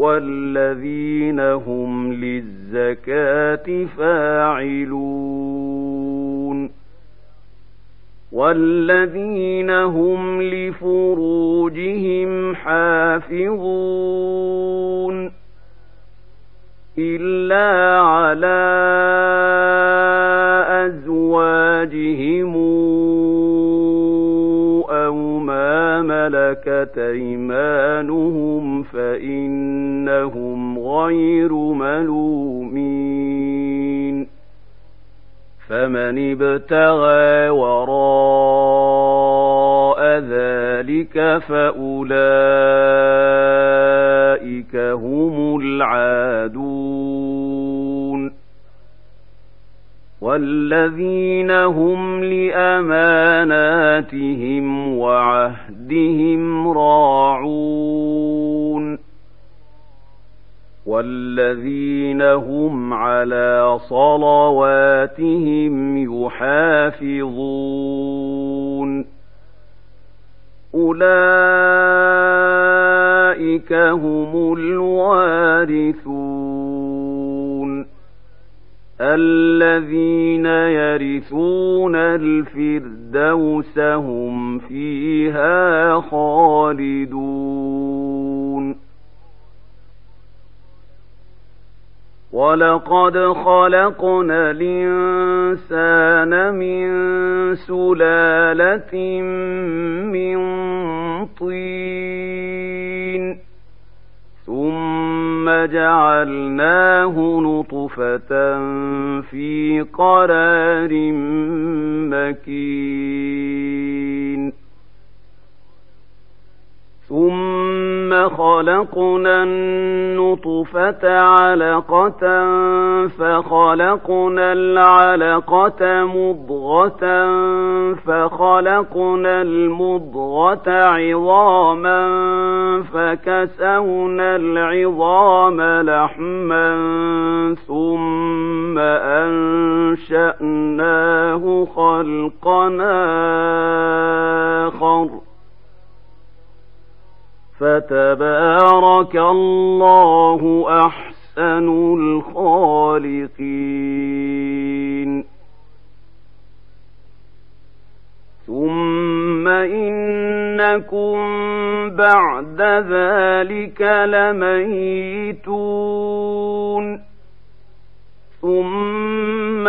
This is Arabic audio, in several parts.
والذين هم للزكاة فاعلون والذين هم لفروجهم حافظون إلا على أزواجهم ملكت أيمانهم فإنهم غير ملومين. فمن ابتغى وراء ذلك فأولئك هم العادون. والذين هم لأماناتهم وعهدهم راعون والذين هم على صلواتهم يحافظون أولئك هم الوارثون الذين يرثون الفردوس هم فيها خالدون. ولقد خلقنا الإنسان من سلالة من طين. ثم جعلناه نطفة في قرار مكين. ثم خلقنا النطفة علقة فخلقنا العلقة مضغة فخلقنا المضغة عظاما فكسونا العظام لحما ثم أنشأناه خلقنا آخر فتبارك الله أحسن الخالقين. ثم إنكم بعد ذلك لميتون. ثم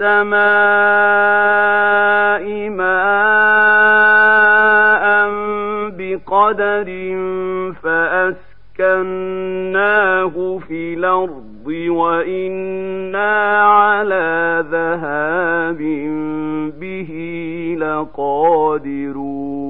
السماء ماء بقدر فأسكناه في الأرض وإنا على ذهاب به لقادرون.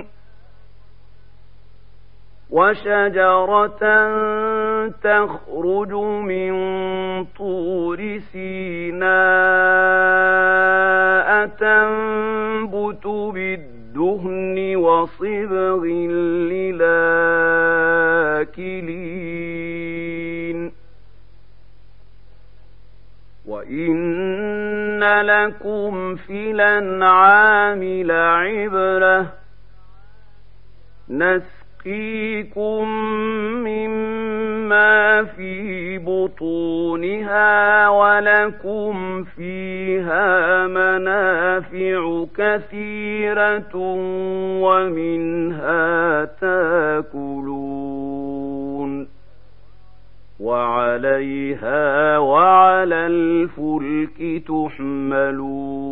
وشجرة تخرج من طور سيناء تنبت بالدهن وصبغ للآكلين. وإن لكم في الأنعام لعبرة. نسقيكم مما في بطونها ولكم فيها منافع كثيرة ومنها تاكلون وعليها وعلى الفلك تحملون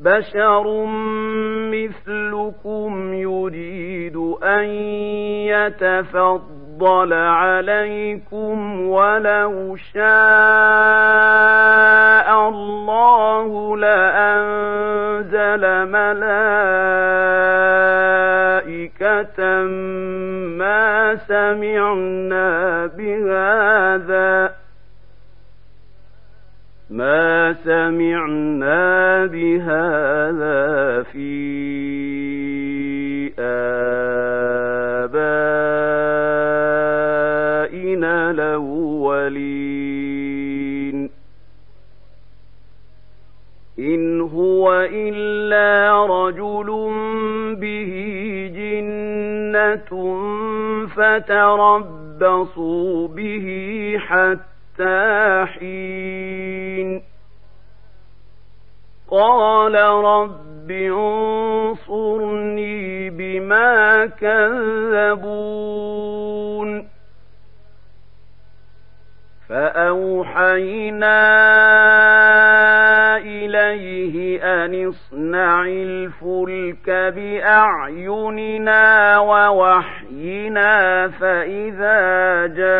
بشر مثلكم يريد أن يتفضل عليكم ولو شاء الله لأنزل ملائكة ما سمعنا بهذا ما سمعنا بهذا في آبائنا الأولين إن هو إلا رجل به جنة فتربصوا به حتى حين قال رب انصرني بما كذبون. فأوحينا إليه أن اصنع الفلك بأعيننا ووحينا فإذا جاء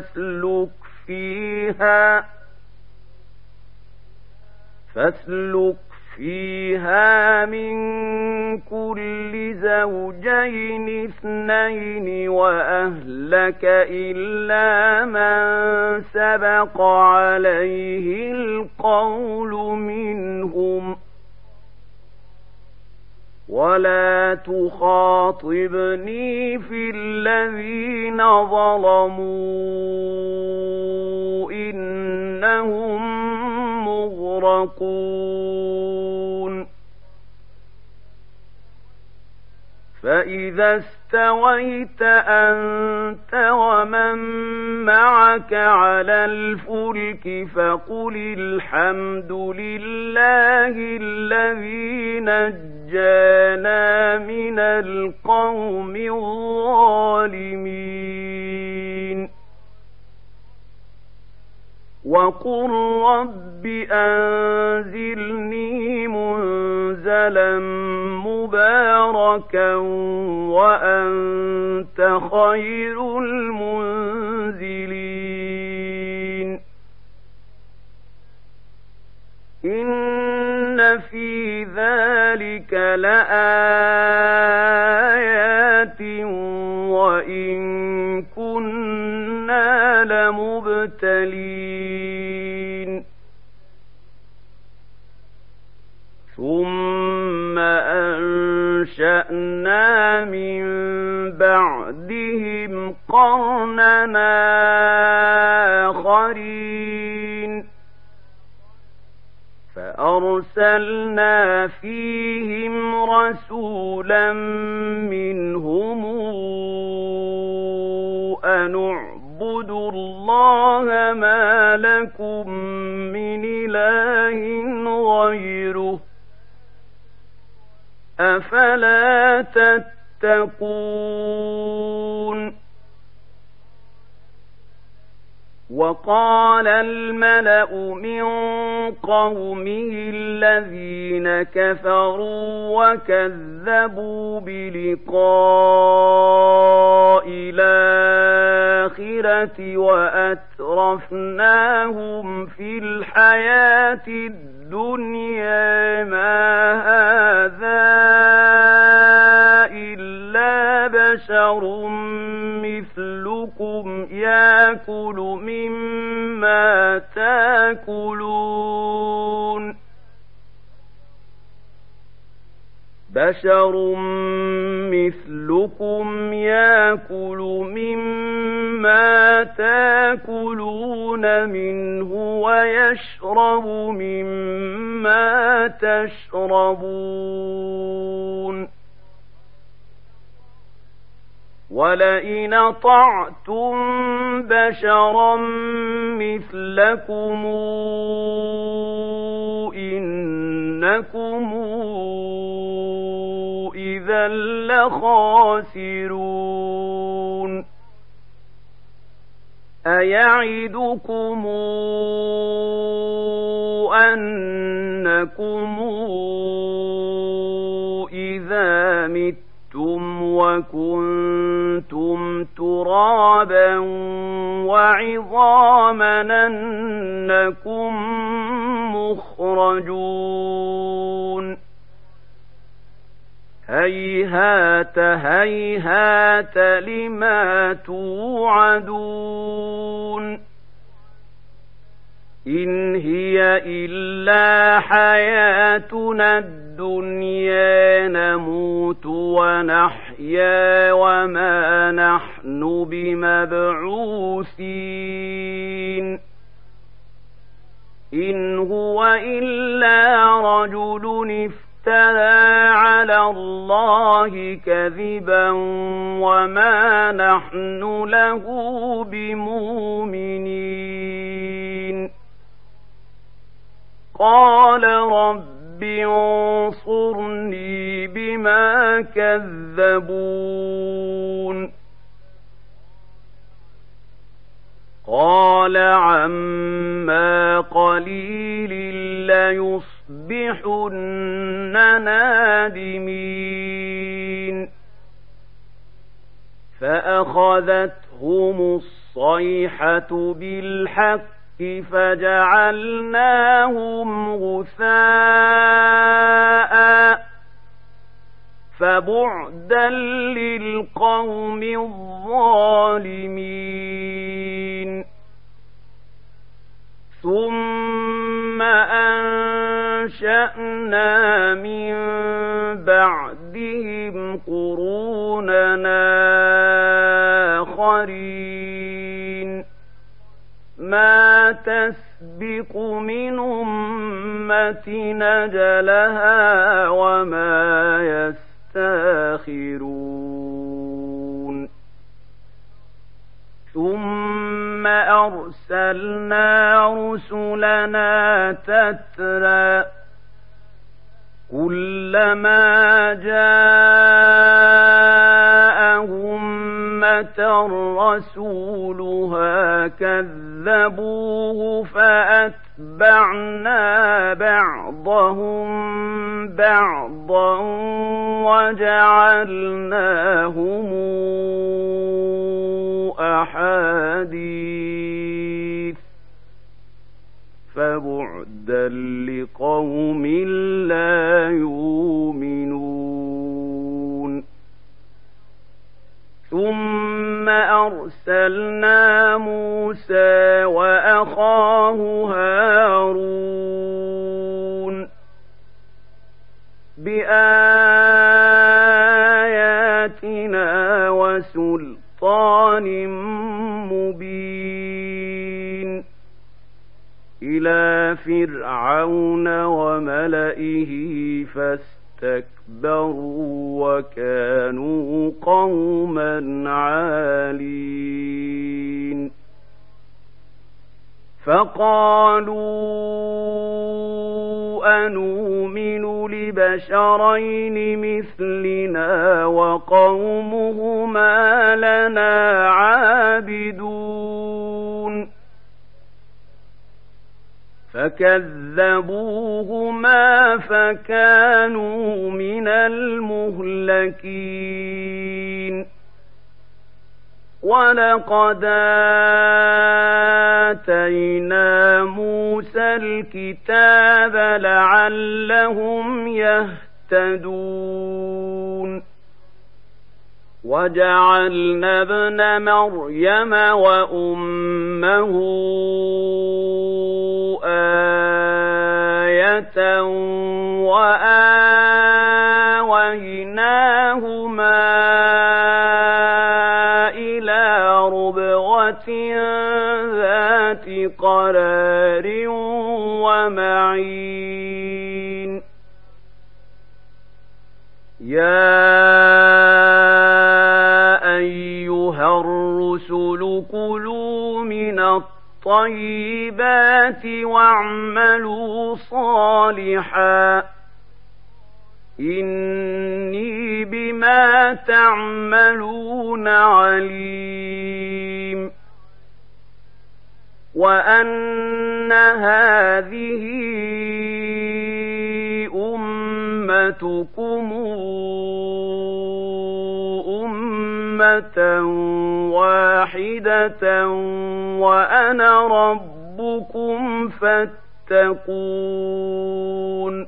فاسلك فيها فإذا استويت أنت ومن معك على الفلك فقل الحمد لله الذي نجانا من القوم الظالمين. وقل رب أنزلني منزلا مباركا وأنت خير المنزلين. إن في ذلك لآيات وإن كنا لمبتلين. أنشأنا من بعدهم قرننا آخرين. فأرسلنا فيهم رسولا منهم أن اعبدوا الله ما لكم من إله أفلا تتقون؟ وقال الملأ من قومه الذين كفروا وكذبوا بلقاء الآخرة وأترفناهم في الحياة الدنيا. ما هذا إلا بشر مثلكم يأكل مما تأكلون. بشر مثلكم ياكل مما تاكلون منه ويشرب مما تشربون ولئن اطعتم بشرا مثلكم انكم اذا لخاسرون أيعدكم أنكم إذا مت متم وكنتم ترابا وعظاما أنكم مخرجون. هيهات هيهات لما توعدون إن هي إلا حياتنا الدنيا نموت ونحيا وما نحن بمبعوثين. إن هو إلا رجل افترى الله كذبا وما نحن له بمؤمنين. قال رب انصرني بما كذبون. قال عما قليل ليصبحن نادمين. فأخذتهم الصيحة بالحق فجعلناهم غثاء. فبعدا للقوم الظالمين. ثم انشانا من بعدهم قروننا اخرين ما تسبق من أمة بآياتنا وسلطان مبين إلى فرعون وملئه فاستكبروا فكذبوهما فكانوا من المهلكين. ولقد آتينا موسى الكتاب لعلهم يهتدون. وجعلنا ابن مريم وأمه آية فاتقون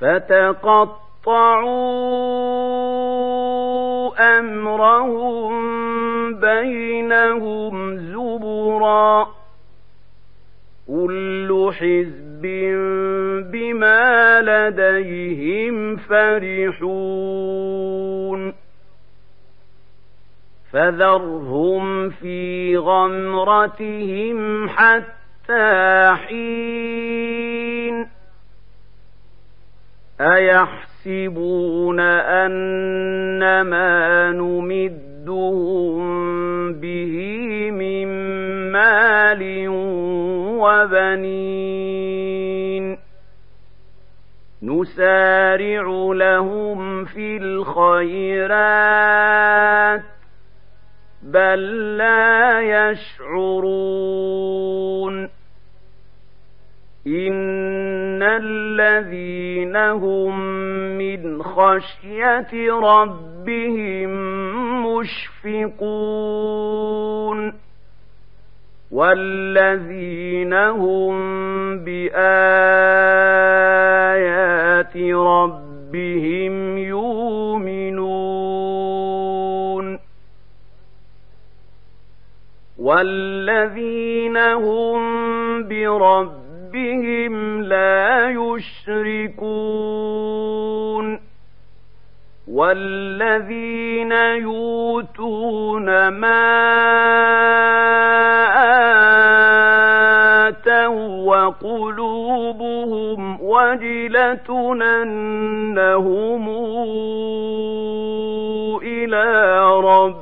فتقطعوا أمرهم بينهم زبرا كل حزب بما لديهم فرحون فذرهم في غمرتهم حتى حين أيحسبون أن ما نمدهم به من مال وبنين. نسارع لهم في الخيرات. بل لا يشعرون إن الذين هم من خشية ربهم مشفقون والذين هم بآيات ربهم والذين هم بربهم ربهم لا يشركون والذين يؤتون ما آتوا وقلوبهم وجلة أنهم إلى ربهم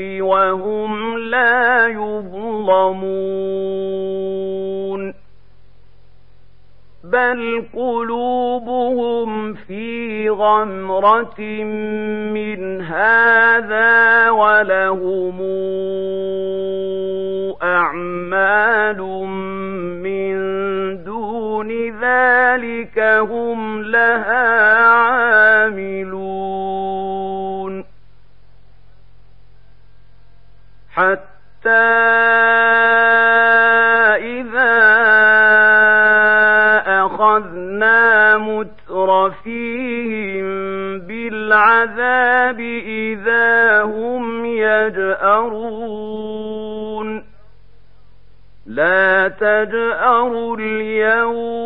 وهم لا يظلمون. بل قلوبهم في غمرة من هذا ولهم أعمال من دون ذلك هم لها عاملون. حتى إذا أخذنا مترفيهم بالعذاب العذاب إذا هم يجأرون. لا تجأروا اليوم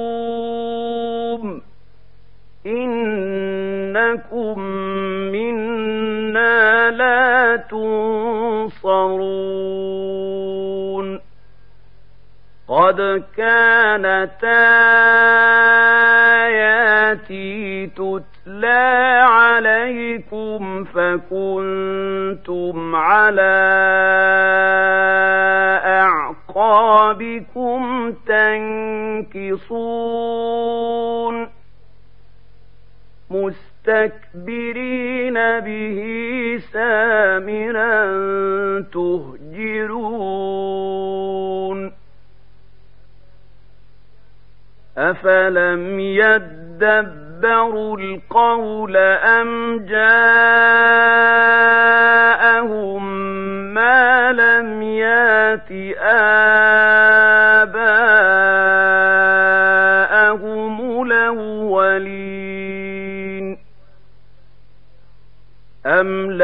قد كانت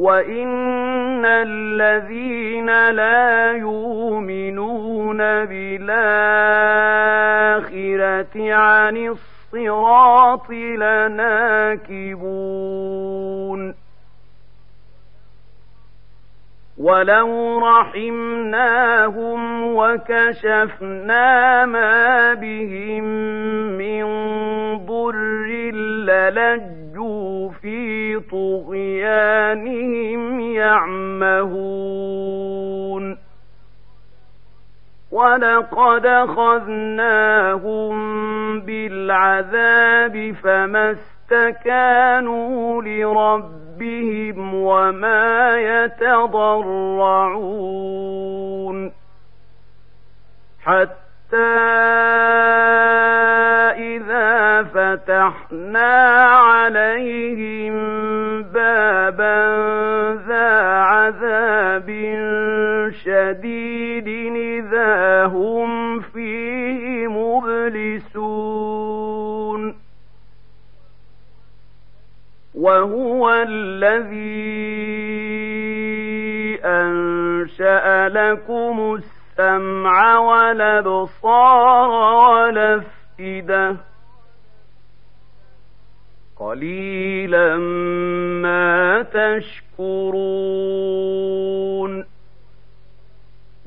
وإن الذين لا يؤمنون بالآخرة عن الصراط لناكبون ولو رحمناهم وكشفنا ما بهم من ضر للجوا في طغيانهم يعمهون ولقد أخذناهم بالعذاب فما استكانوا لربهم وما يتضرعون حتى إذا فتحنا عليهم بابا ذا عذاب شديد إذا هم فيه مبلسون وهو الذي أنشأ لكم السمع والأبصار والأفئدة. قليلا ما تشكرون.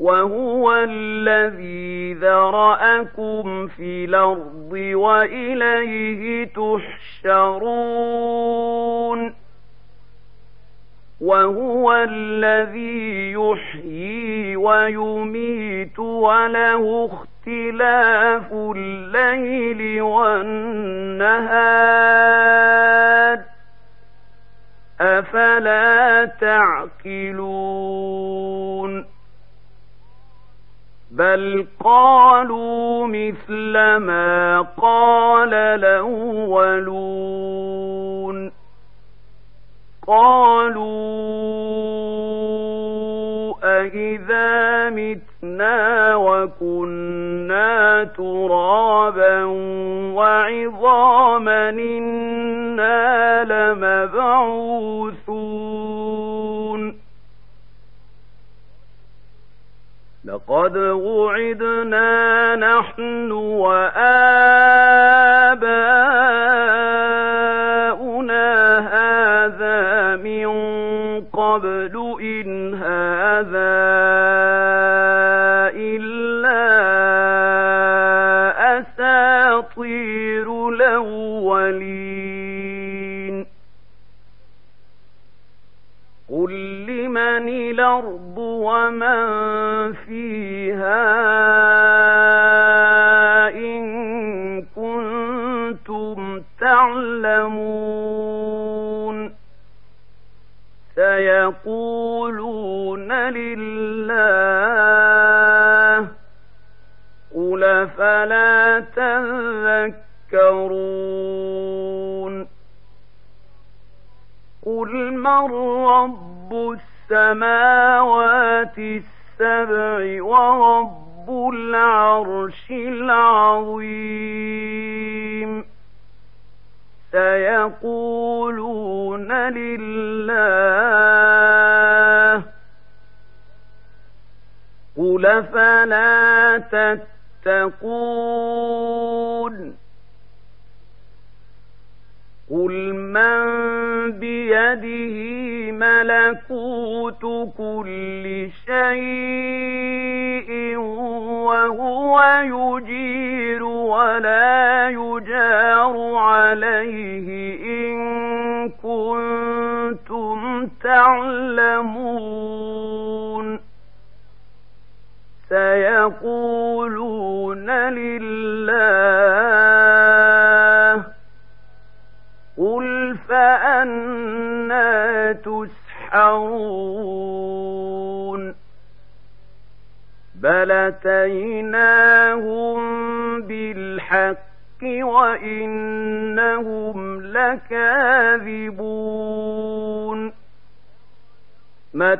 وهو الذي ذرأكم في الأرض وإليه تحشرون. وهو الذي يحيي ويميت وله اختلاف الليل والنهار. أفلا تعقلون؟ بل قالوا مثل ما قال الأولون قالوا أإذا متنا وكنا ترابا وعظاما إنا لمبعوثون لقد وعدنا نحن وآباؤنا هذا من قبل إن هذا إلا أساطير. ملكوت كل شيء وهو يجير ولا يجار عليه إن كنتم تعلمون. سيقولون لله قل فأنا تسحرون بل أتيناهم بالحق وإنهم لكاذبون ما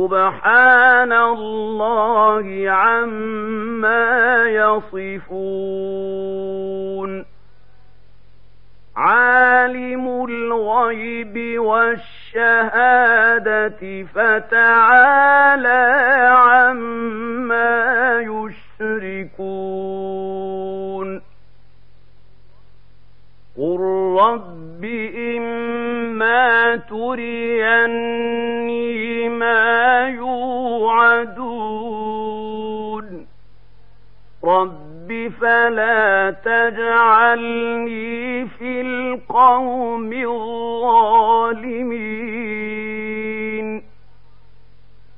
سبحان الله عما يصفون عالم الغيب والشهادة فتعالى عما يشركون قل رب إما تريني يوعدون رب فلا تجعلني في القوم الظالمين.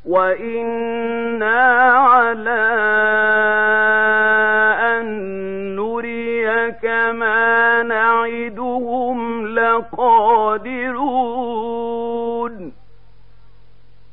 وإنا على أن نريك ما نعدهم لقادرون.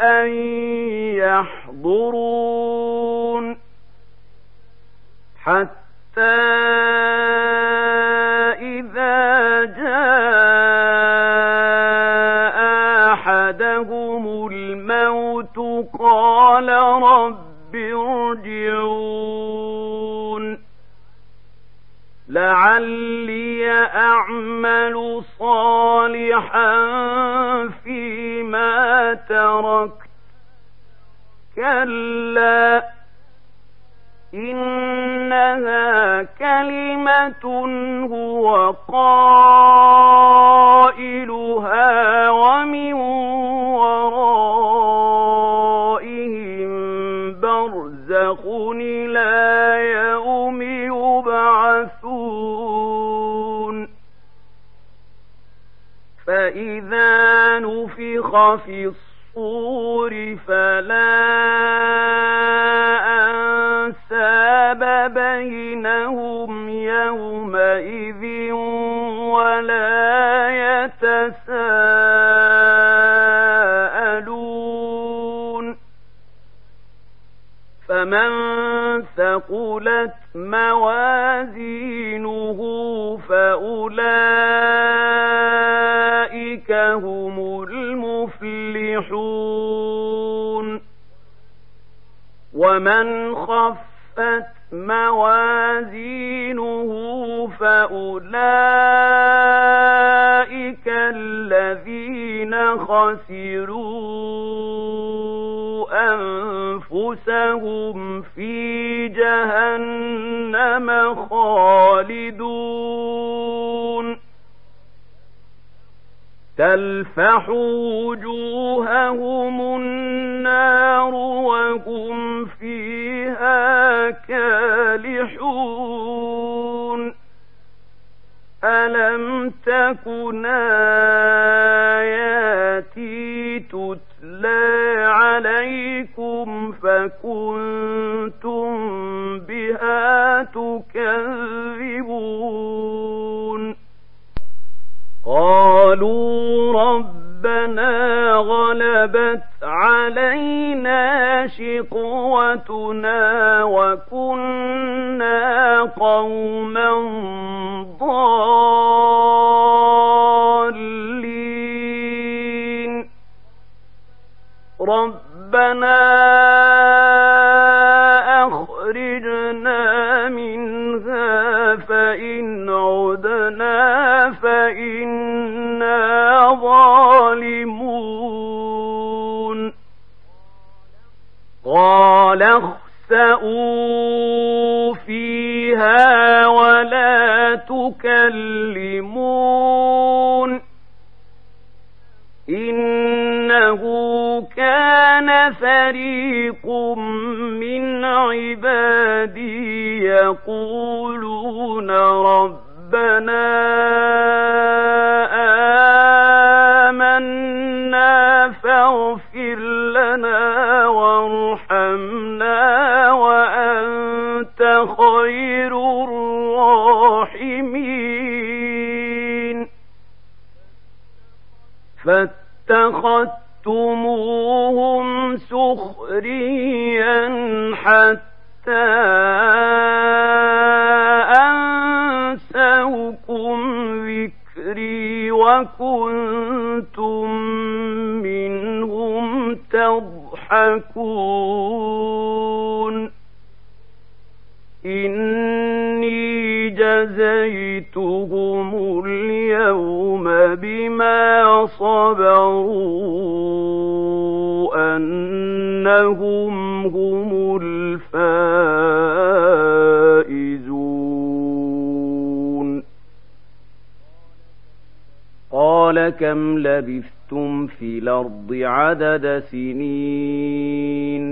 أن يحضرون حتى إذا جاء أحدهم الموت قال رب ارجعون لعل لعلي أعمل صالحا فيما تركت كلا. إنها كلمة هو قائلها isso. أنفسهم في جهنم خالدون. تلفح وجوههم النار وهم فيها كالحون. ألم تكن آياتي تتلى عليكم فكنتم بها تكذبون. قالوا ربنا غلبت علينا شقوتنا وكنا قوما ضالين. ربنا أخرجنا منها فإن عدنا فإنا ظالمون. قال اخسأوا جزيتهم اليوم بما صبروا أنهم هم الفائزون. قال كم لبثتم في الأرض عدد سنين؟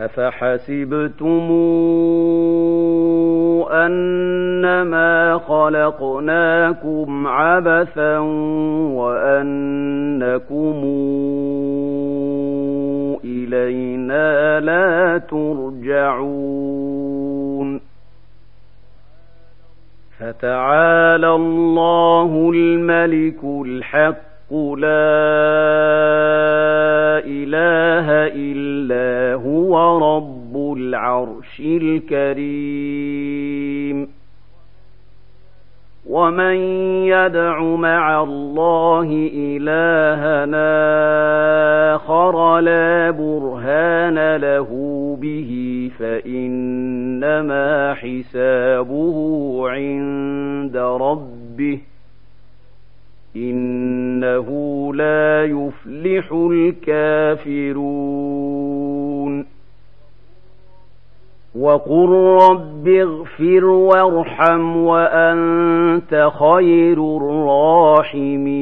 أفحسبتم أنما خلقناكم عبثا وأنكم إلينا لا ترجعون فتعالى الله الملك الحق لا اله الا هو رب العرش الكريم ومن يدع مع الله الهنا اخر لا برهان له به فانما حسابه عند ربه انه لا يفلح الكافرون وقل رب اغفر وارحم وانت خير الراحمين